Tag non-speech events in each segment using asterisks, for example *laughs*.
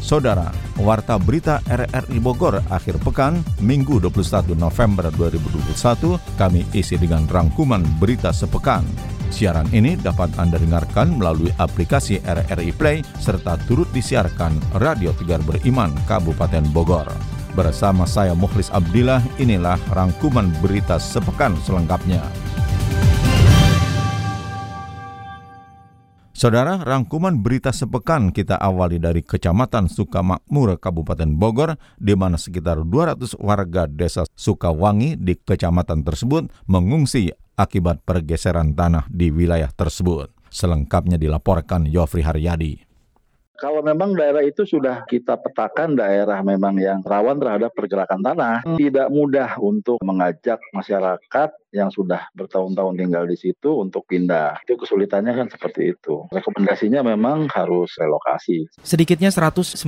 Saudara. Warta Berita RRI Bogor akhir pekan, Minggu 21 November 2021, kami isi dengan rangkuman berita sepekan. Siaran ini dapat Anda dengarkan melalui aplikasi RRI Play serta turut disiarkan Radio Tegar Beriman Kabupaten Bogor. Bersama saya Mukhlis Abdillah, inilah rangkuman berita sepekan selengkapnya. Saudara, rangkuman berita sepekan kita awali dari Kecamatan Sukamakmur, Kabupaten Bogor, di mana sekitar 200 warga desa Sukawangi di kecamatan tersebut mengungsi akibat pergeseran tanah di wilayah tersebut. Selengkapnya dilaporkan Yofri Haryadi. Kalau memang daerah itu sudah kita petakan daerah memang yang rawan terhadap pergerakan tanah, tidak mudah untuk mengajak masyarakat yang sudah bertahun-tahun tinggal di situ untuk pindah. Itu kesulitannya kan seperti itu. Rekomendasinya memang harus relokasi. Sedikitnya 198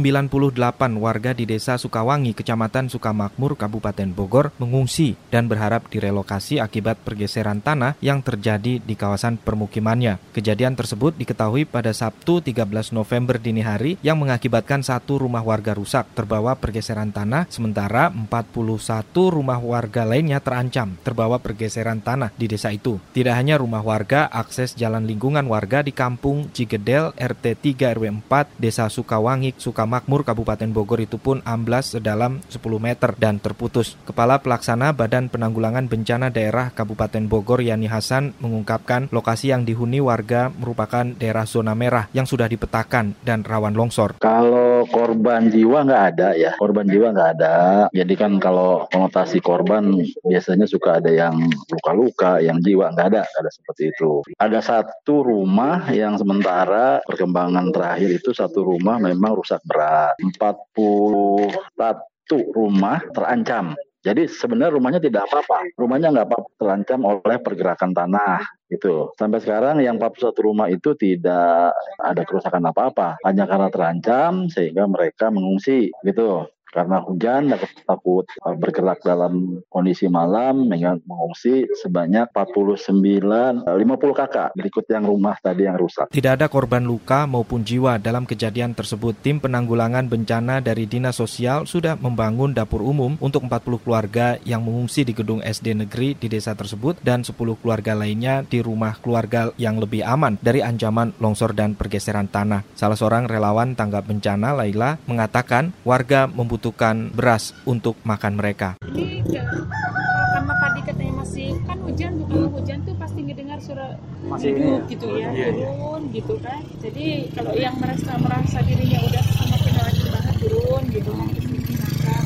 warga di Desa Sukawangi, Kecamatan Sukamakmur, Kabupaten Bogor mengungsi dan berharap direlokasi akibat pergeseran tanah yang terjadi di kawasan permukimannya. Kejadian tersebut diketahui pada Sabtu 13 November dini hari yang mengakibatkan satu rumah warga rusak terbawa pergeseran tanah, sementara 41 rumah warga lainnya terancam terbawa pergeseran pergeseran tanah di desa itu. Tidak hanya rumah warga, akses jalan lingkungan warga di Kampung Cigedel RT 3 RW 4 Desa Sukawangi, Sukamakmur, Kabupaten Bogor itu pun amblas sedalam 10 meter dan terputus. Kepala Pelaksana Badan Penanggulangan Bencana Daerah Kabupaten Bogor Yani Hasan mengungkapkan lokasi yang dihuni warga merupakan daerah zona merah yang sudah dipetakan dan rawan longsor. Kalau korban jiwa nggak ada ya, korban jiwa nggak ada. Jadi kan kalau konotasi korban biasanya suka ada yang luka-luka, yang jiwa nggak ada, nggak ada seperti itu. Ada satu rumah yang sementara perkembangan terakhir itu satu rumah memang rusak berat. 41 rumah terancam. Jadi sebenarnya rumahnya tidak apa-apa, rumahnya nggak apa-apa terancam oleh pergerakan tanah itu. Sampai sekarang yang 41 rumah itu tidak ada kerusakan apa-apa, hanya karena terancam sehingga mereka mengungsi gitu karena hujan dan takut uh, bergerak dalam kondisi malam dengan mengungsi sebanyak 49 50 uh, kakak berikut yang rumah tadi yang rusak. Tidak ada korban luka maupun jiwa dalam kejadian tersebut. Tim penanggulangan bencana dari Dinas Sosial sudah membangun dapur umum untuk 40 keluarga yang mengungsi di gedung SD negeri di desa tersebut dan 10 keluarga lainnya di rumah keluarga yang lebih aman dari ancaman longsor dan pergeseran tanah. Salah seorang relawan tanggap bencana Laila mengatakan warga membutuhkan membutuhkan beras untuk makan mereka. Ini karena tadi katanya masih kan hujan bukan hujan tuh pasti ngedengar suara masih ini ya? gitu ya iya, iya. turun gitu kan. Jadi kalau yang merasa merasa dirinya udah sama lagi banget turun gitu kan makan.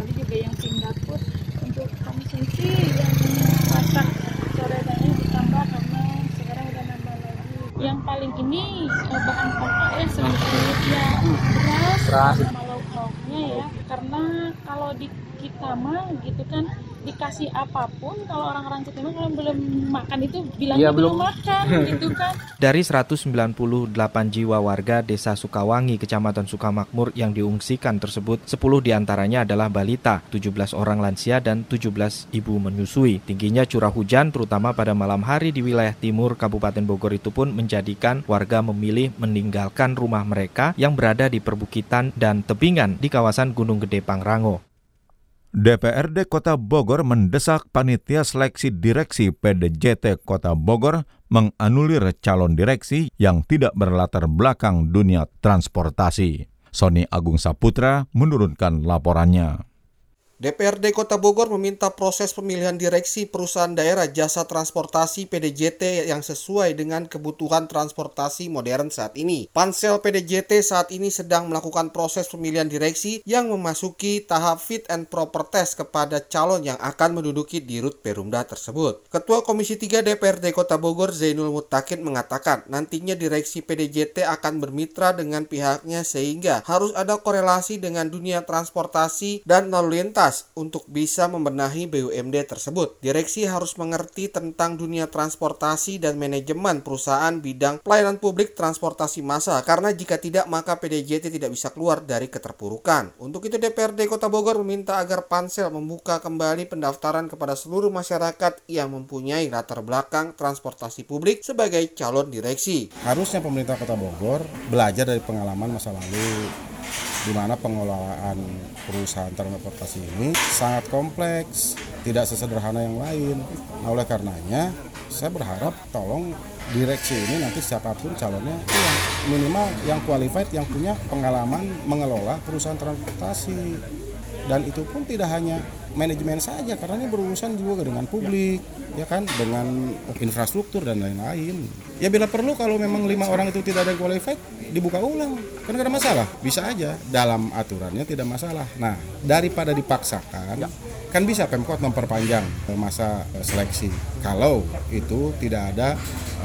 Tapi juga yang Singapura untuk konsumsi yang masak sore dan ditambah karena sekarang udah nambah lagi. Yang paling ini eh, bahan pokok ya seperti ya beras, beras ya karena kalau di kita mah gitu kan dikasih apa pun kalau orang-orang kita mah kalau belum makan itu bilangnya ya, belum makan *laughs* gitu kan. Dari 198 jiwa warga Desa Sukawangi, Kecamatan Sukamakmur yang diungsikan tersebut, 10 di antaranya adalah balita, 17 orang lansia dan 17 ibu menyusui. Tingginya curah hujan terutama pada malam hari di wilayah timur Kabupaten Bogor itu pun menjadikan warga memilih meninggalkan rumah mereka yang berada di perbukitan dan tebingan di kawasan Gunung Gede Pangrango. DPRD Kota Bogor mendesak panitia seleksi direksi PDJT Kota Bogor menganulir calon direksi yang tidak berlatar belakang dunia transportasi. Sony Agung Saputra menurunkan laporannya. DPRD Kota Bogor meminta proses pemilihan direksi perusahaan daerah jasa transportasi PDJT yang sesuai dengan kebutuhan transportasi modern saat ini. Pansel PDJT saat ini sedang melakukan proses pemilihan direksi yang memasuki tahap fit and proper test kepada calon yang akan menduduki di rut Perumda tersebut. Ketua Komisi 3 DPRD Kota Bogor Zainul Mutakin mengatakan nantinya direksi PDJT akan bermitra dengan pihaknya sehingga harus ada korelasi dengan dunia transportasi dan lalu lintas keras untuk bisa membenahi BUMD tersebut. Direksi harus mengerti tentang dunia transportasi dan manajemen perusahaan bidang pelayanan publik transportasi massa karena jika tidak maka PDJT tidak bisa keluar dari keterpurukan. Untuk itu DPRD Kota Bogor meminta agar Pansel membuka kembali pendaftaran kepada seluruh masyarakat yang mempunyai latar belakang transportasi publik sebagai calon direksi. Harusnya pemerintah Kota Bogor belajar dari pengalaman masa lalu di mana pengelolaan perusahaan transportasi ini sangat kompleks, tidak sesederhana yang lain. Nah, oleh karenanya, saya berharap tolong direksi ini nanti siapa pun calonnya yang minimal yang qualified yang punya pengalaman mengelola perusahaan transportasi dan itu pun tidak hanya manajemen saja karena ini berurusan juga dengan publik ya kan dengan infrastruktur dan lain-lain. Ya bila perlu kalau memang lima orang itu tidak ada qualified dibuka ulang. Kan ada masalah. Bisa aja. Dalam aturannya tidak masalah. Nah daripada dipaksakan kan bisa pemkot memperpanjang masa seleksi. Kalau itu tidak ada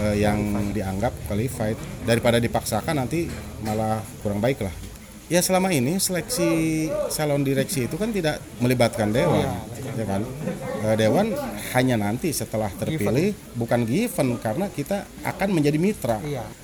eh, yang dianggap qualified. Daripada dipaksakan nanti malah kurang baik lah. Ya selama ini seleksi salon direksi itu kan tidak melibatkan dewan, ya kan? Eh, dewan hanya nanti setelah terpilih, bukan given karena kita akan menjadi mitra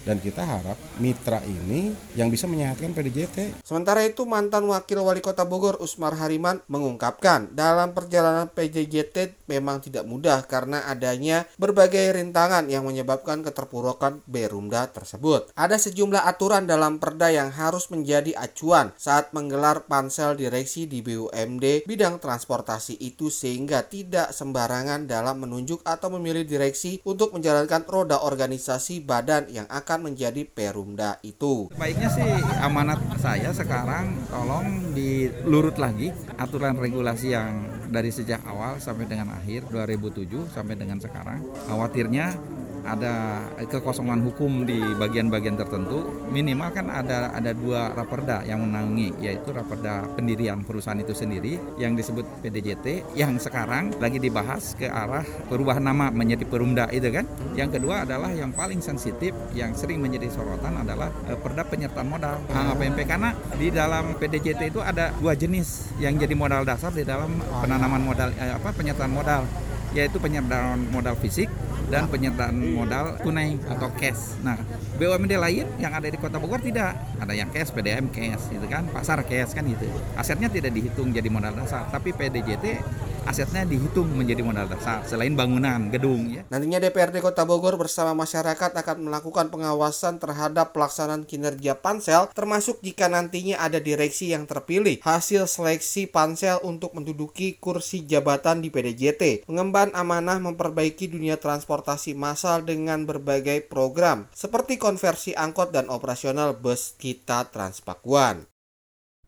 dan kita harap mitra ini yang bisa menyehatkan PDJT. Sementara itu mantan wakil wali kota Bogor Usmar Hariman mengungkapkan dalam perjalanan PDJT memang tidak mudah karena adanya berbagai rintangan yang menyebabkan keterpurukan Berumda tersebut. Ada sejumlah aturan dalam perda yang harus menjadi acuan saat menggelar pansel direksi di BUMD bidang transportasi itu sehingga tidak sembarangan dalam menunjuk atau memilih direksi untuk menjalankan roda organisasi badan yang akan menjadi Perumda itu. Baiknya sih amanat saya sekarang tolong dilurut lagi aturan regulasi yang dari sejak awal sampai dengan akhir 2007 sampai dengan sekarang. Khawatirnya ada kekosongan hukum di bagian-bagian tertentu. Minimal kan ada ada dua raperda yang menanggi yaitu raperda pendirian perusahaan itu sendiri yang disebut PDJT yang sekarang lagi dibahas ke arah perubahan nama menjadi Perumda itu kan. Yang kedua adalah yang paling sensitif yang sering menjadi sorotan adalah eh, perda penyertaan modal APMP karena di dalam PDJT itu ada dua jenis yang jadi modal dasar di dalam penanaman modal eh, apa penyertaan modal yaitu penyertaan modal fisik dan penyertaan modal tunai atau cash. Nah, BUMD lain yang ada di Kota Bogor tidak. Ada yang cash, PDM cash, gitu kan, pasar cash kan gitu. Asetnya tidak dihitung jadi modal dasar, tapi PDJT asetnya dihitung menjadi modal dasar selain bangunan gedung ya. Nantinya DPRD Kota Bogor bersama masyarakat akan melakukan pengawasan terhadap pelaksanaan kinerja pansel termasuk jika nantinya ada direksi yang terpilih hasil seleksi pansel untuk menduduki kursi jabatan di PDJT mengemban amanah memperbaiki dunia transportasi massal dengan berbagai program seperti konversi angkot dan operasional bus kita Transpakuan.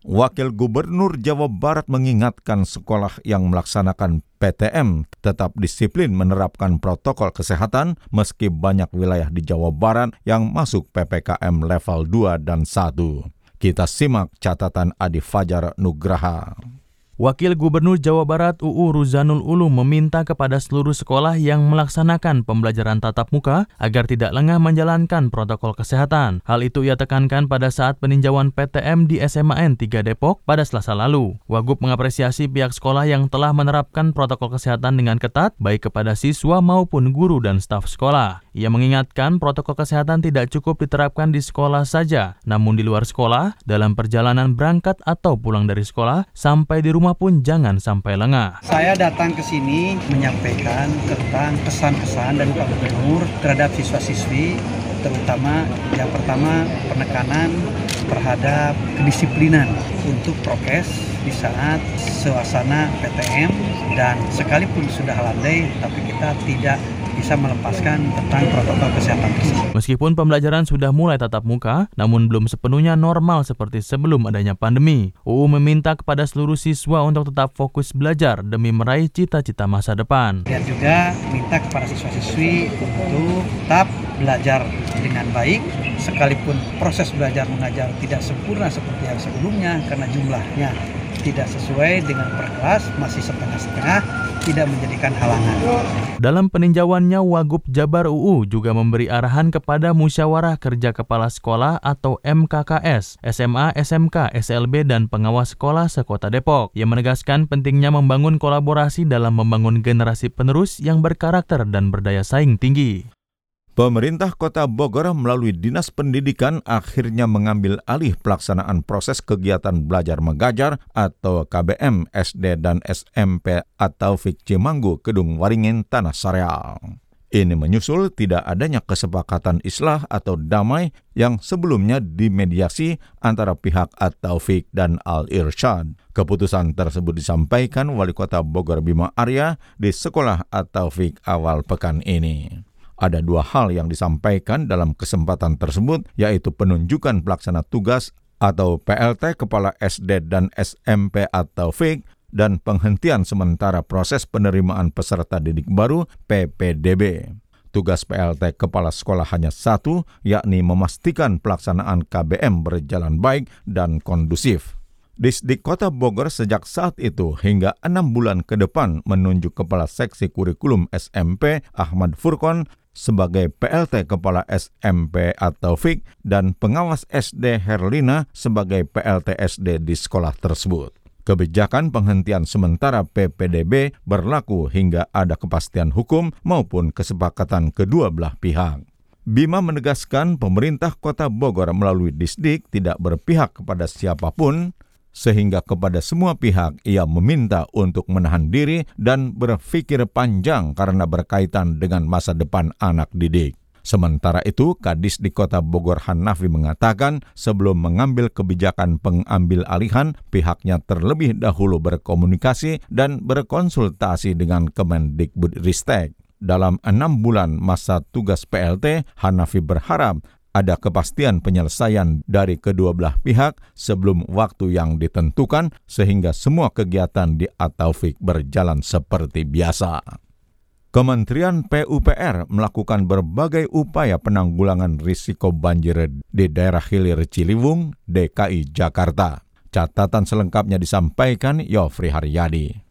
Wakil Gubernur Jawa Barat mengingatkan sekolah yang melaksanakan PTM tetap disiplin menerapkan protokol kesehatan meski banyak wilayah di Jawa Barat yang masuk PPKM level 2 dan 1. Kita simak catatan Adi Fajar Nugraha. Wakil Gubernur Jawa Barat UU Ruzanul Ulum meminta kepada seluruh sekolah yang melaksanakan pembelajaran tatap muka agar tidak lengah menjalankan protokol kesehatan. Hal itu ia tekankan pada saat peninjauan PTM di SMAN 3 Depok pada Selasa lalu. Wagub mengapresiasi pihak sekolah yang telah menerapkan protokol kesehatan dengan ketat baik kepada siswa maupun guru dan staf sekolah. Ia mengingatkan protokol kesehatan tidak cukup diterapkan di sekolah saja, namun di luar sekolah, dalam perjalanan berangkat atau pulang dari sekolah, sampai di rumah rumah pun jangan sampai lengah. Saya datang ke sini menyampaikan tentang pesan-pesan dari Pak Gubernur terhadap siswa-siswi, terutama yang pertama penekanan terhadap kedisiplinan untuk prokes di saat suasana PTM dan sekalipun sudah landai tapi kita tidak bisa melepaskan tentang protokol kesehatan tersebut. Meskipun pembelajaran sudah mulai tatap muka, namun belum sepenuhnya normal seperti sebelum adanya pandemi. UU meminta kepada seluruh siswa untuk tetap fokus belajar demi meraih cita-cita masa depan. Dan juga minta kepada siswa-siswi untuk tetap belajar dengan baik, sekalipun proses belajar mengajar tidak sempurna seperti yang sebelumnya karena jumlahnya tidak sesuai dengan per kelas, masih setengah-setengah tidak menjadikan halangan. Dalam peninjauannya, Wagub Jabar UU juga memberi arahan kepada Musyawarah Kerja Kepala Sekolah atau MKKS, SMA, SMK, SLB, dan pengawas sekolah sekota Depok yang menegaskan pentingnya membangun kolaborasi dalam membangun generasi penerus yang berkarakter dan berdaya saing tinggi. Pemerintah Kota Bogor melalui Dinas Pendidikan akhirnya mengambil alih pelaksanaan proses kegiatan belajar mengajar atau KBM SD dan SMP atau Fik Cimanggu, Kedung Waringin, Tanah Sareal. Ini menyusul tidak adanya kesepakatan islah atau damai yang sebelumnya dimediasi antara pihak At-Taufik dan Al-Irsyad. Keputusan tersebut disampaikan Wali Kota Bogor Bima Arya di Sekolah At-Taufik awal pekan ini. Ada dua hal yang disampaikan dalam kesempatan tersebut, yaitu penunjukan pelaksana tugas atau PLT Kepala SD dan SMP atau FIK dan penghentian sementara proses penerimaan peserta didik baru PPDB. Tugas PLT Kepala Sekolah hanya satu, yakni memastikan pelaksanaan KBM berjalan baik dan kondusif. Disdik Kota Bogor sejak saat itu hingga enam bulan ke depan menunjuk Kepala Seksi Kurikulum SMP Ahmad Furkon sebagai PLT Kepala SMP atau FIK dan pengawas SD Herlina sebagai PLT SD di sekolah tersebut. Kebijakan penghentian sementara PPDB berlaku hingga ada kepastian hukum maupun kesepakatan kedua belah pihak. Bima menegaskan pemerintah kota Bogor melalui Disdik tidak berpihak kepada siapa pun, sehingga kepada semua pihak ia meminta untuk menahan diri dan berpikir panjang karena berkaitan dengan masa depan anak didik. Sementara itu, Kadis di Kota Bogor Hanafi mengatakan sebelum mengambil kebijakan pengambil alihan, pihaknya terlebih dahulu berkomunikasi dan berkonsultasi dengan Kemendikbud Ristek. Dalam enam bulan masa tugas PLT, Hanafi berharap ada kepastian penyelesaian dari kedua belah pihak sebelum waktu yang ditentukan sehingga semua kegiatan di Ataufik berjalan seperti biasa. Kementerian PUPR melakukan berbagai upaya penanggulangan risiko banjir di daerah hilir Ciliwung, DKI Jakarta. Catatan selengkapnya disampaikan Yofri Haryadi.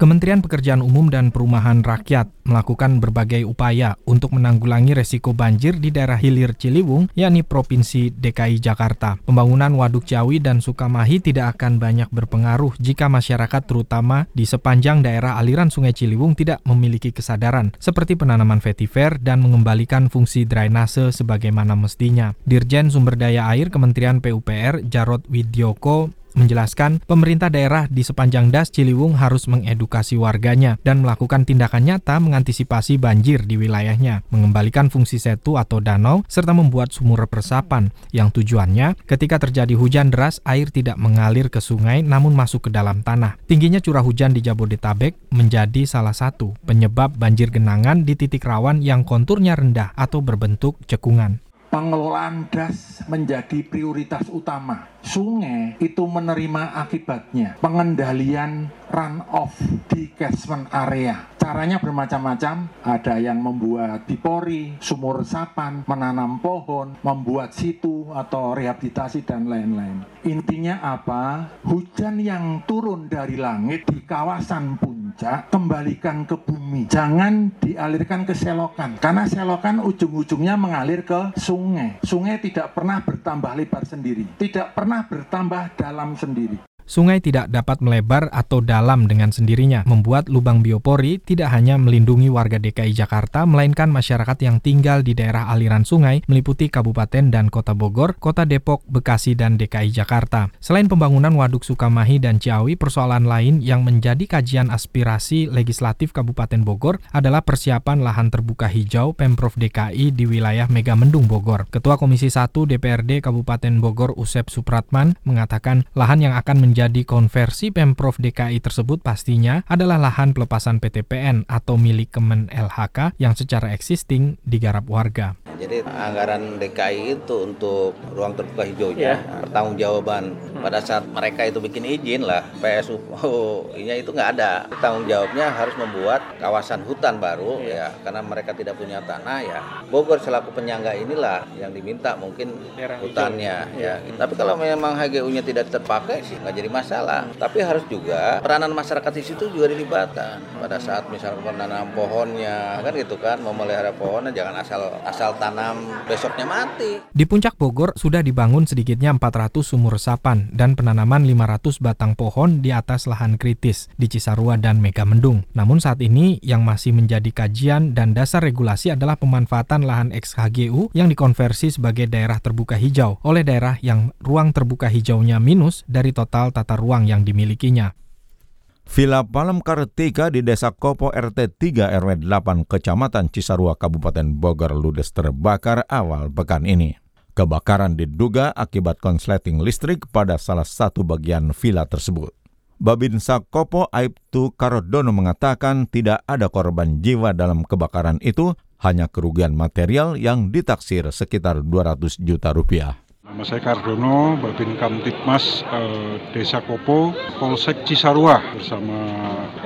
Kementerian Pekerjaan Umum dan Perumahan Rakyat melakukan berbagai upaya untuk menanggulangi resiko banjir di daerah hilir Ciliwung, yakni Provinsi DKI Jakarta. Pembangunan Waduk Ciawi dan Sukamahi tidak akan banyak berpengaruh jika masyarakat terutama di sepanjang daerah aliran Sungai Ciliwung tidak memiliki kesadaran, seperti penanaman vetiver dan mengembalikan fungsi drainase sebagaimana mestinya. Dirjen Sumber Daya Air Kementerian PUPR Jarod Widyoko menjelaskan pemerintah daerah di sepanjang das Ciliwung harus mengedukasi warganya dan melakukan tindakan nyata mengantisipasi banjir di wilayahnya, mengembalikan fungsi setu atau danau, serta membuat sumur resapan yang tujuannya ketika terjadi hujan deras air tidak mengalir ke sungai namun masuk ke dalam tanah. Tingginya curah hujan di Jabodetabek menjadi salah satu penyebab banjir genangan di titik rawan yang konturnya rendah atau berbentuk cekungan pengelolaan das menjadi prioritas utama. Sungai itu menerima akibatnya. Pengendalian run off di catchment area. Caranya bermacam-macam. Ada yang membuat dipori, sumur resapan, menanam pohon, membuat situ atau rehabilitasi dan lain-lain. Intinya apa? Hujan yang turun dari langit di kawasan puncak kembalikan ke bumi. Jangan dialirkan ke selokan. Karena selokan ujung-ujungnya mengalir ke sungai. Sungai tidak pernah bertambah lebar sendiri. Tidak pernah bertambah dalam sendiri. Sungai tidak dapat melebar atau dalam dengan sendirinya, membuat lubang biopori tidak hanya melindungi warga DKI Jakarta, melainkan masyarakat yang tinggal di daerah aliran sungai meliputi Kabupaten dan Kota Bogor, Kota Depok, Bekasi, dan DKI Jakarta. Selain pembangunan Waduk Sukamahi dan Ciawi, persoalan lain yang menjadi kajian aspirasi legislatif Kabupaten Bogor adalah persiapan lahan terbuka hijau Pemprov DKI di wilayah Megamendung Bogor. Ketua Komisi 1 DPRD Kabupaten Bogor Usep Supratman mengatakan lahan yang akan menjadi menjadi konversi Pemprov DKI tersebut pastinya adalah lahan pelepasan PTPN atau milik Kemen LHK yang secara existing digarap warga. Jadi anggaran DKI itu untuk ruang terbuka hijaunya, yeah. pertanggungjawaban. Pada saat mereka itu bikin izin lah PSU oh, ini itu nggak ada. Tanggung jawabnya harus membuat kawasan hutan baru ya karena mereka tidak punya tanah ya. Bogor selaku penyangga inilah yang diminta mungkin hutannya ya. Tapi kalau memang HGU-nya tidak terpakai sih nggak jadi masalah. Tapi harus juga peranan masyarakat di situ juga dilibatkan. Pada saat misalnya menanam pohonnya kan gitu kan memelihara pohonnya jangan asal asal tanam besoknya mati. Di puncak Bogor sudah dibangun sedikitnya 400 sumur resapan dan penanaman 500 batang pohon di atas lahan kritis di Cisarua dan Megamendung. Namun saat ini yang masih menjadi kajian dan dasar regulasi adalah pemanfaatan lahan ex-HGU yang dikonversi sebagai daerah terbuka hijau oleh daerah yang ruang terbuka hijaunya minus dari total tata ruang yang dimilikinya. Villa Palem Kartika di Desa Kopo RT 3 RW 8 Kecamatan Cisarua Kabupaten Bogor ludes terbakar awal pekan ini. Kebakaran diduga akibat konsleting listrik pada salah satu bagian villa tersebut. Babinsa Kopo Aibtu Karodono mengatakan tidak ada korban jiwa dalam kebakaran itu, hanya kerugian material yang ditaksir sekitar 200 juta rupiah. Nama saya Kardono, Babin Kamtipmas eh, Desa Kopo, Polsek Cisarua bersama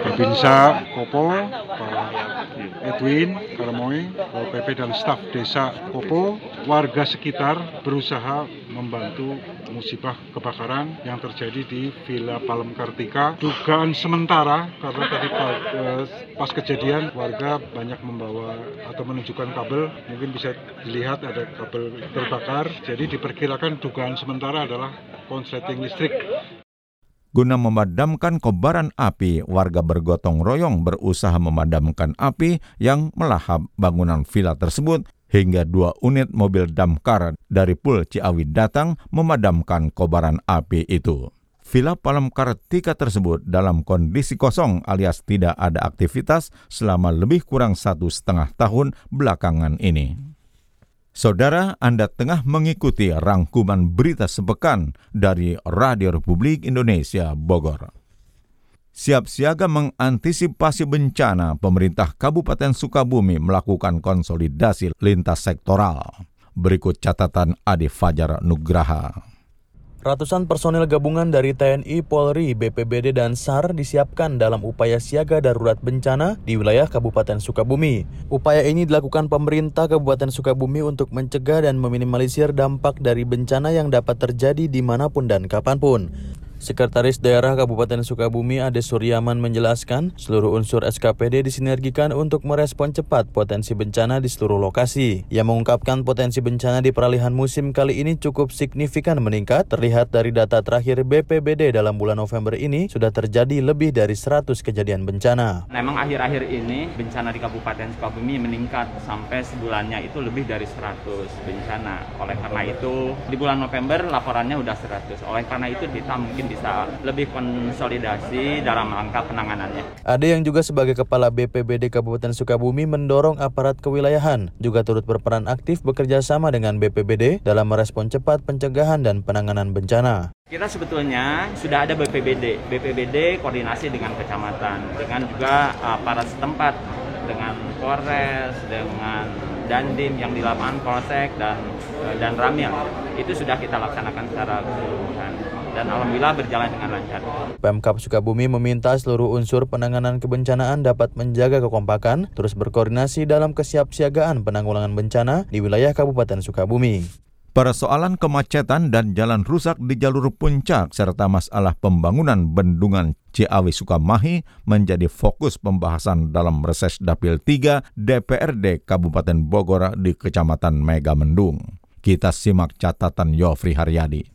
Babinsa Kopo, Pak Edwin Karamoy, Pol PP dan staf Desa Kopo, warga sekitar berusaha membantu musibah kebakaran yang terjadi di Villa Palem Kartika. Dugaan sementara karena tadi eh, pas kejadian warga banyak membawa atau menunjukkan kabel, mungkin bisa dilihat ada kabel terbakar. Jadi diperkirakan dugaan sementara adalah konsleting listrik Guna memadamkan kobaran api, warga bergotong royong berusaha memadamkan api yang melahap bangunan villa tersebut hingga dua unit mobil damkar dari Pul Ciawi datang memadamkan kobaran api itu. Villa Palem Kartika tersebut dalam kondisi kosong alias tidak ada aktivitas selama lebih kurang satu setengah tahun belakangan ini. Saudara, Anda tengah mengikuti rangkuman berita sepekan dari Radio Republik Indonesia Bogor. Siap siaga mengantisipasi bencana, pemerintah Kabupaten Sukabumi melakukan konsolidasi lintas sektoral. Berikut catatan Adi Fajar Nugraha. Ratusan personil gabungan dari TNI, Polri, BPBD, dan SAR disiapkan dalam upaya siaga darurat bencana di wilayah Kabupaten Sukabumi. Upaya ini dilakukan pemerintah Kabupaten Sukabumi untuk mencegah dan meminimalisir dampak dari bencana yang dapat terjadi di mana pun dan kapan pun. Sekretaris Daerah Kabupaten Sukabumi Ade Suryaman menjelaskan, seluruh unsur SKPD disinergikan untuk merespon cepat potensi bencana di seluruh lokasi. Ia mengungkapkan potensi bencana di peralihan musim kali ini cukup signifikan meningkat, terlihat dari data terakhir BPBD dalam bulan November ini sudah terjadi lebih dari 100 kejadian bencana. Memang akhir-akhir ini bencana di Kabupaten Sukabumi meningkat sampai sebulannya itu lebih dari 100 bencana. Oleh karena itu di bulan November laporannya udah 100. Oleh karena itu kita mungkin bisa lebih konsolidasi dalam langkah penanganannya. Ada yang juga sebagai Kepala BPBD Kabupaten Sukabumi mendorong aparat kewilayahan juga turut berperan aktif bekerja sama dengan BPBD dalam merespon cepat pencegahan dan penanganan bencana. Kita sebetulnya sudah ada BPBD, BPBD koordinasi dengan kecamatan, dengan juga aparat setempat, dengan Polres, dengan Dandim yang di lapangan Polsek dan dan Ramil. Itu sudah kita laksanakan secara keseluruhan dan alhamdulillah berjalan dengan lancar. Pemkap Sukabumi meminta seluruh unsur penanganan kebencanaan dapat menjaga kekompakan, terus berkoordinasi dalam kesiapsiagaan penanggulangan bencana di wilayah Kabupaten Sukabumi. Persoalan kemacetan dan jalan rusak di jalur puncak serta masalah pembangunan bendungan Ciawi Sukamahi menjadi fokus pembahasan dalam reses Dapil 3 DPRD Kabupaten Bogor di Kecamatan Megamendung. Kita simak catatan Yofri Haryadi.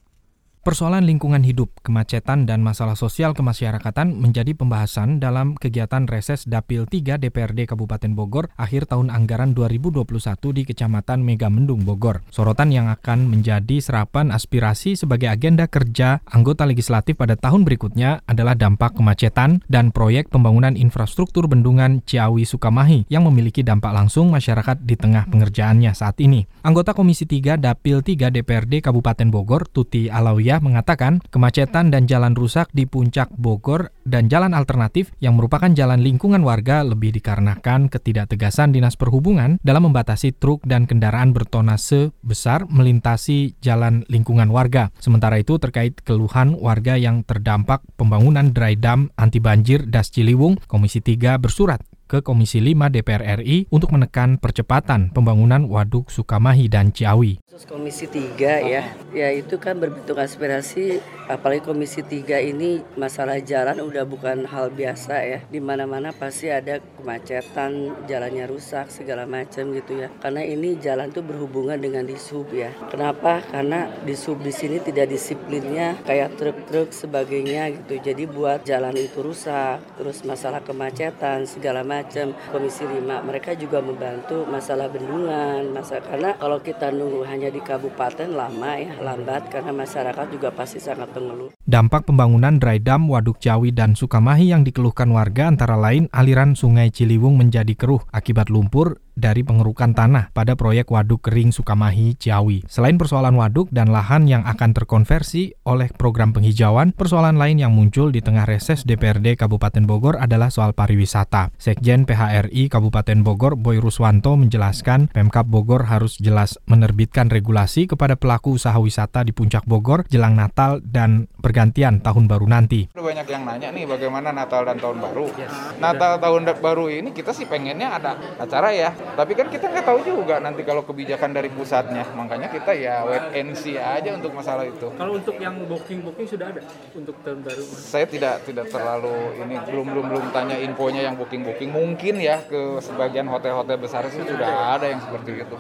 Persoalan lingkungan hidup, kemacetan, dan masalah sosial kemasyarakatan menjadi pembahasan dalam kegiatan reses Dapil 3 DPRD Kabupaten Bogor akhir tahun anggaran 2021 di Kecamatan Megamendung, Bogor. Sorotan yang akan menjadi serapan aspirasi sebagai agenda kerja anggota legislatif pada tahun berikutnya adalah dampak kemacetan dan proyek pembangunan infrastruktur bendungan Ciawi Sukamahi yang memiliki dampak langsung masyarakat di tengah pengerjaannya saat ini. Anggota Komisi 3 Dapil 3 DPRD Kabupaten Bogor, Tuti Alawi Sofia mengatakan kemacetan dan jalan rusak di puncak Bogor dan jalan alternatif yang merupakan jalan lingkungan warga lebih dikarenakan ketidaktegasan Dinas Perhubungan dalam membatasi truk dan kendaraan bertonase besar melintasi jalan lingkungan warga. Sementara itu terkait keluhan warga yang terdampak pembangunan dry dam anti banjir Das Ciliwung, Komisi 3 bersurat ke Komisi 5 DPR RI untuk menekan percepatan pembangunan Waduk Sukamahi dan Ciawi. Komisi 3 ya, ya itu kan berbentuk aspirasi, apalagi Komisi 3 ini masalah jalan udah bukan hal biasa ya, di mana-mana pasti ada kemacetan, jalannya rusak segala macam gitu ya. Karena ini jalan tuh berhubungan dengan disub ya. Kenapa? Karena disub di sini tidak disiplinnya kayak truk-truk sebagainya gitu. Jadi buat jalan itu rusak, terus masalah kemacetan segala macam. Komisi 5 mereka juga membantu masalah bendungan, masa karena kalau kita nunggu hanya di kabupaten lama ya, lambat karena masyarakat juga pasti sangat mengeluh. Dampak pembangunan dry dam Waduk Ciawi dan Sukamahi yang dikeluhkan warga antara lain aliran Sungai Ciliwung menjadi keruh akibat lumpur dari pengerukan tanah pada proyek Waduk Kering Sukamahi Ciawi. Selain persoalan waduk dan lahan yang akan terkonversi oleh program penghijauan, persoalan lain yang muncul di tengah reses DPRD Kabupaten Bogor adalah soal pariwisata. Sekjen PHRI Kabupaten Bogor Boy Ruswanto menjelaskan Pemkap Bogor harus jelas menerbitkan regulasi kepada pelaku usaha wisata di Puncak Bogor jelang Natal dan pergantian tahun baru nanti. Banyak yang nanya nih bagaimana Natal dan tahun baru. Yes. Natal tahun baru ini kita sih pengennya ada acara ya tapi kan kita nggak tahu juga nanti kalau kebijakan dari pusatnya. Makanya kita ya wait and see aja untuk masalah itu. Kalau untuk yang booking booking sudah ada untuk tahun baru? Saya tidak tidak terlalu ini belum belum belum tanya infonya yang booking booking. Mungkin ya ke sebagian hotel-hotel besar sih sudah ada yang seperti itu.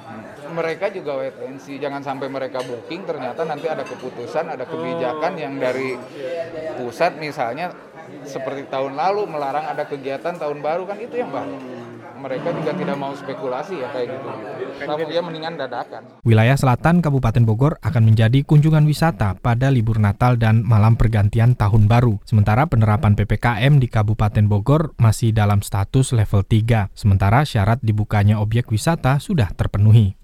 Mereka juga wait and see. Jangan sampai mereka booking ternyata nanti ada keputusan, ada kebijakan yang dari pusat misalnya seperti tahun lalu melarang ada kegiatan tahun baru kan itu yang baru mereka juga tidak mau spekulasi ya kayak gitu. Tapi ya mendingan dadakan. Wilayah selatan Kabupaten Bogor akan menjadi kunjungan wisata pada libur Natal dan malam pergantian tahun baru. Sementara penerapan PPKM di Kabupaten Bogor masih dalam status level 3. Sementara syarat dibukanya objek wisata sudah terpenuhi.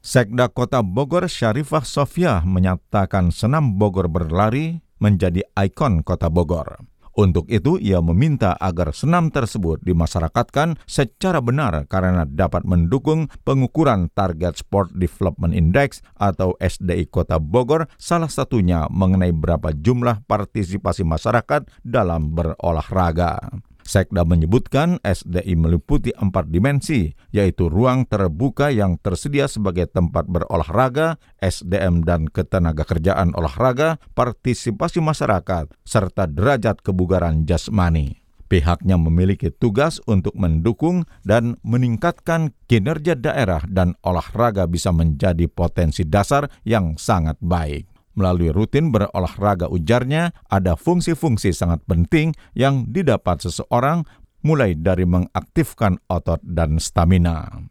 Sekda Kota Bogor Syarifah Sofia menyatakan senam Bogor berlari menjadi ikon Kota Bogor. Untuk itu, ia meminta agar senam tersebut dimasyarakatkan secara benar karena dapat mendukung pengukuran Target Sport Development Index atau SDI Kota Bogor, salah satunya mengenai berapa jumlah partisipasi masyarakat dalam berolahraga. Sekda menyebutkan SDI meliputi empat dimensi, yaitu ruang terbuka yang tersedia sebagai tempat berolahraga, SDM dan ketenaga kerjaan olahraga, partisipasi masyarakat, serta derajat kebugaran jasmani. Pihaknya memiliki tugas untuk mendukung dan meningkatkan kinerja daerah dan olahraga bisa menjadi potensi dasar yang sangat baik. Melalui rutin berolahraga ujarnya, ada fungsi-fungsi sangat penting yang didapat seseorang mulai dari mengaktifkan otot dan stamina.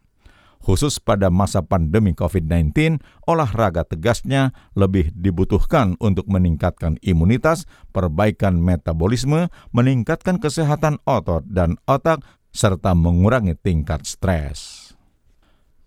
Khusus pada masa pandemi COVID-19, olahraga tegasnya lebih dibutuhkan untuk meningkatkan imunitas, perbaikan metabolisme, meningkatkan kesehatan otot dan otak, serta mengurangi tingkat stres.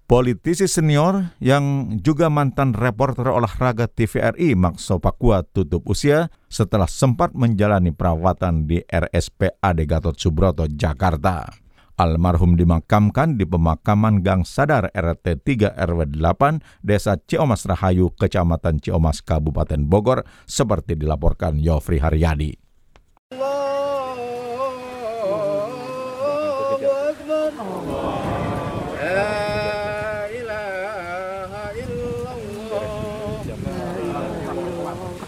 Politisi senior yang juga mantan reporter olahraga TVRI Maxo Pakua tutup usia setelah sempat menjalani perawatan di RSPAD Gatot Subroto, Jakarta. Almarhum dimakamkan di pemakaman Gang Sadar RT 3 RW 8 Desa Ciomas Rahayu, Kecamatan Ciomas, Kabupaten Bogor, seperti dilaporkan Yofri Haryadi.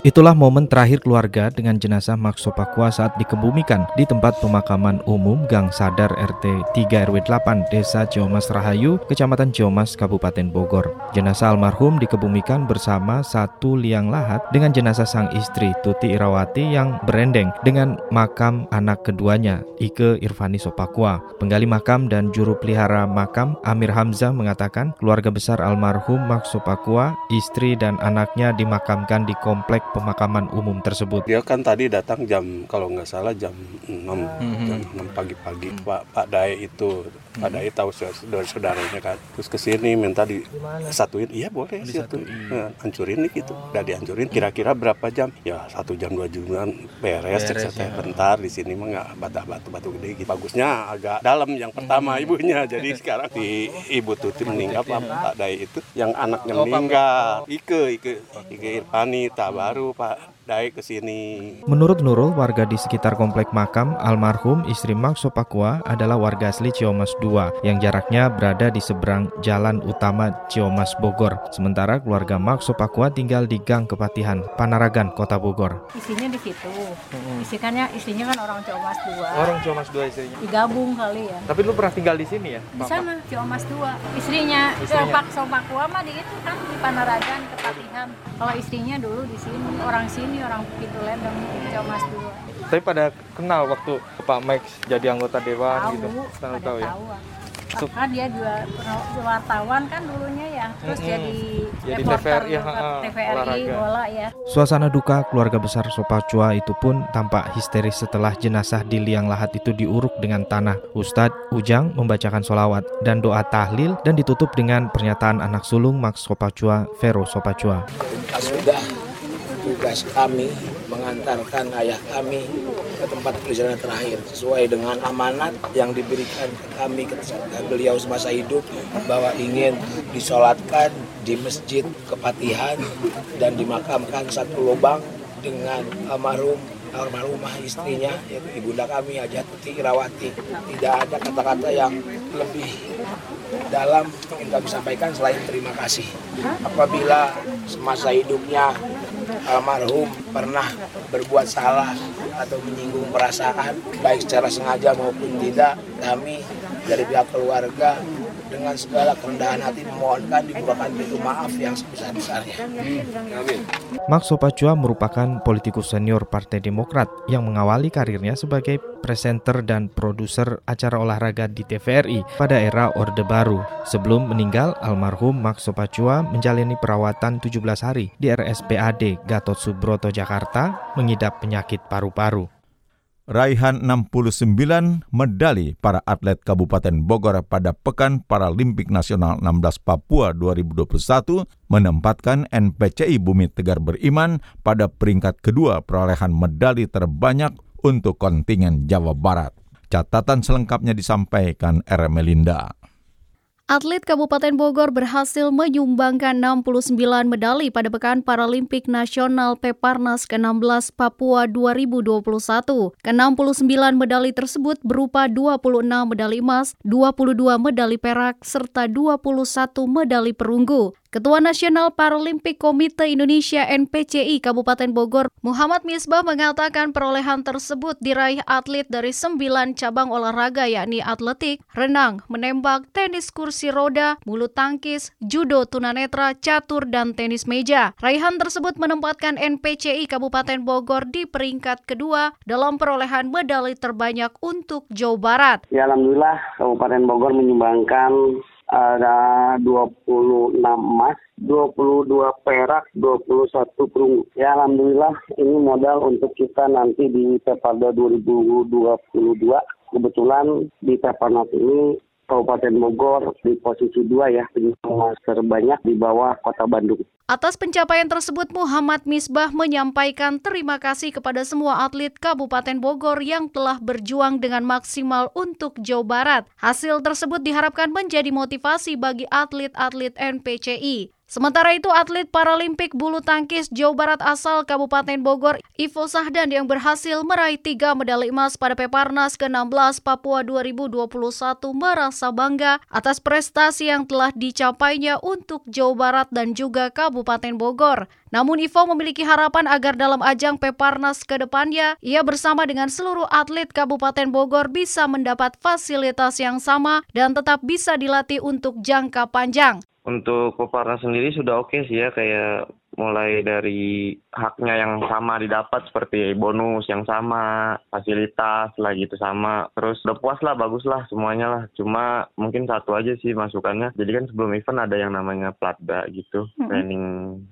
Itulah momen terakhir keluarga dengan jenazah Makso Pakua saat dikebumikan di tempat pemakaman umum Gang Sadar RT 3 RW 8 Desa Ciomas Rahayu, Kecamatan Ciomas, Kabupaten Bogor. Jenazah almarhum dikebumikan bersama satu liang lahat dengan jenazah sang istri Tuti Irawati yang berendeng dengan makam anak keduanya Ike Irfani Sopakua. Penggali makam dan juru pelihara makam Amir Hamzah mengatakan keluarga besar almarhum Makso Pakua, istri dan anaknya dimakamkan di komplek pemakaman umum tersebut. Dia kan tadi datang jam kalau nggak salah jam 6, mm -hmm. jam 6 pagi-pagi. Pak Pak Dae itu Pak Dai tahu saudara saudaranya kan. Terus ke sini minta di satuin. Iya boleh satuin nah, hancurin nih gitu. Udah dihancurin kira-kira berapa jam? Ya satu jam dua jam beres, Beres, cek ya. bentar di sini mah nggak bata batu batu gede gitu. Bagusnya agak dalam yang pertama ibunya. Jadi sekarang di ibu tuti meninggal Pak Pak Dai itu. Yang anaknya Oh, meninggal. Ike Ike Ike Irfani tak baru Pak Dai ke sini Menurut Nurul, warga di sekitar komplek makam almarhum istri Max Sopakua adalah warga asli Ciomas 2 yang jaraknya berada di seberang jalan utama Ciomas Bogor. Sementara keluarga Max Sopakua tinggal di Gang Kepatihan, Panaragan, Kota Bogor. Isinya di situ. Isikannya isinya kan orang Ciomas 2. Orang Ciomas 2 istrinya. Digabung kali ya. Tapi lu pernah tinggal di sini ya? Di sana Ciomas 2. Istrinya, Istrinya. Pak Sopakua mah di itu kan di Panaragan Kepatihan. Kalau istrinya dulu di sini, orang sini orang Pintu Lendeng Ciomas 2. Tapi pada kenal waktu Pak Max jadi anggota dewan Tahu, gitu. Tahu pada tahu ya. tahu. Kan dia juga pernah- wartawan kan dulunya ya, terus Mm-mm. jadi, Jadi reporter TVRI, ha, TVRI olahraga. bola ya. Suasana duka keluarga besar Sopacua itu pun tampak histeris setelah jenazah di liang lahat itu diuruk dengan tanah. Ustadz Ujang membacakan solawat dan doa tahlil dan ditutup dengan pernyataan anak sulung Max Sopacua, Vero Sopacua. sudah tugas kami mengantarkan ayah kami ke tempat perjalanan terakhir sesuai dengan amanat yang diberikan ke kami ketika beliau semasa hidup bahwa ingin disolatkan di masjid kepatihan dan dimakamkan satu lubang dengan almarhum almarhumah istrinya yaitu ibunda kami Hajat Irawati. Tidak ada kata-kata yang lebih dalam yang kami sampaikan selain terima kasih. Apabila semasa hidupnya almarhum pernah berbuat salah atau menyinggung perasaan baik secara sengaja maupun tidak kami dari pihak keluarga dengan segala kerendahan hati memohonkan dibukakan pintu maaf yang sebesar-besarnya. Amin. Max Sopacua merupakan politikus senior Partai Demokrat yang mengawali karirnya sebagai presenter dan produser acara olahraga di TVRI pada era Orde Baru. Sebelum meninggal, almarhum Max Sopacua menjalani perawatan 17 hari di RSPAD Gatot Subroto Jakarta mengidap penyakit paru-paru. Raihan 69 medali para atlet Kabupaten Bogor pada Pekan Paralimpik Nasional 16 Papua 2021 menempatkan NPCI Bumi Tegar Beriman pada peringkat kedua perolehan medali terbanyak untuk kontingen Jawa Barat. Catatan selengkapnya disampaikan R. Melinda. Atlet Kabupaten Bogor berhasil menyumbangkan 69 medali pada Pekan Paralimpik Nasional Peparnas ke-16 Papua 2021. Ke-69 medali tersebut berupa 26 medali emas, 22 medali perak, serta 21 medali perunggu. Ketua Nasional Paralimpik Komite Indonesia NPCI Kabupaten Bogor, Muhammad Misbah mengatakan perolehan tersebut diraih atlet dari sembilan cabang olahraga yakni atletik, renang, menembak, tenis kursi roda, bulu tangkis, judo tunanetra, catur, dan tenis meja. Raihan tersebut menempatkan NPCI Kabupaten Bogor di peringkat kedua dalam perolehan medali terbanyak untuk Jawa Barat. Ya Alhamdulillah Kabupaten Bogor menyumbangkan ada 26 emas, 22 perak, 21 perunggu. Ya Alhamdulillah ini modal untuk kita nanti di Peparda 2022. Kebetulan di Peparnas ini Kabupaten Bogor di posisi dua ya, penyumbang terbanyak di bawah Kota Bandung. Atas pencapaian tersebut, Muhammad Misbah menyampaikan terima kasih kepada semua atlet Kabupaten Bogor yang telah berjuang dengan maksimal untuk Jawa Barat. Hasil tersebut diharapkan menjadi motivasi bagi atlet-atlet NPCI. Sementara itu, atlet Paralimpik bulu tangkis Jawa Barat asal Kabupaten Bogor, Ivo Sahdan yang berhasil meraih tiga medali emas pada Peparnas ke-16 Papua 2021 merasa bangga atas prestasi yang telah dicapainya untuk Jawa Barat dan juga Kabupaten Bogor. Namun Ivo memiliki harapan agar dalam ajang Peparnas ke depannya, ia bersama dengan seluruh atlet Kabupaten Bogor bisa mendapat fasilitas yang sama dan tetap bisa dilatih untuk jangka panjang. Untuk Peparnas sendiri sudah oke sih ya kayak mulai dari haknya yang sama didapat seperti bonus yang sama, fasilitas lah gitu sama. Terus udah puas lah, bagus lah semuanya lah. Cuma mungkin satu aja sih masukannya. Jadi kan sebelum event ada yang namanya platda gitu, Mhm. training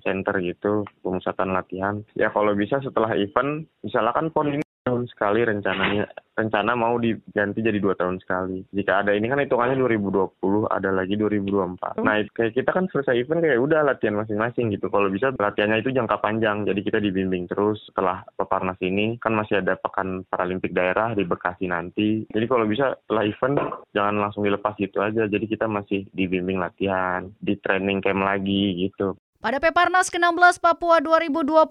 center gitu, pemusatan latihan. Ya kalau bisa setelah event, misalkan pon ini tahun sekali rencananya rencana mau diganti jadi dua tahun sekali. Jika ada ini kan hitungannya 2020, ada lagi 2024. Nah, kayak kita kan selesai event kayak udah latihan masing-masing gitu. Kalau bisa latihannya itu jangka panjang, jadi kita dibimbing terus setelah Peparnas ini kan masih ada pekan Paralimpik daerah di Bekasi nanti. Jadi kalau bisa setelah event jangan langsung dilepas gitu aja. Jadi kita masih dibimbing latihan, di training camp lagi gitu. Pada Peparnas ke-16 Papua 2021,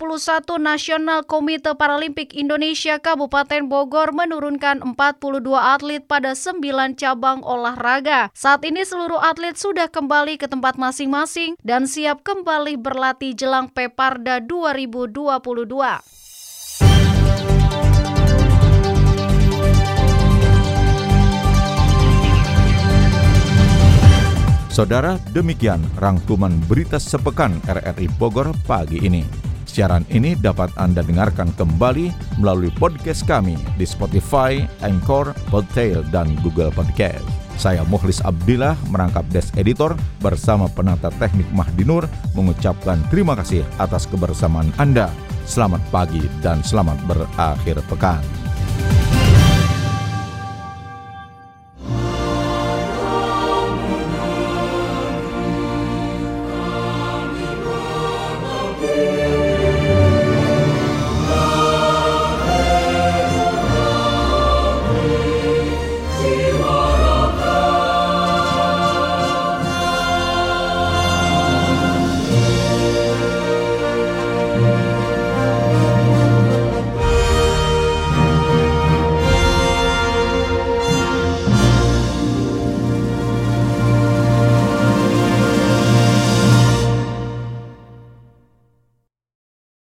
Nasional Komite Paralimpik Indonesia Kabupaten Bogor menurunkan 42 atlet pada 9 cabang olahraga. Saat ini seluruh atlet sudah kembali ke tempat masing-masing dan siap kembali berlatih jelang Peparda 2022. Saudara, demikian rangkuman berita sepekan RRI Bogor pagi ini. Siaran ini dapat Anda dengarkan kembali melalui podcast kami di Spotify, Anchor, Podtail, dan Google Podcast. Saya Muhlis Abdillah merangkap Desk Editor bersama penata teknik Mahdinur mengucapkan terima kasih atas kebersamaan Anda. Selamat pagi dan selamat berakhir pekan.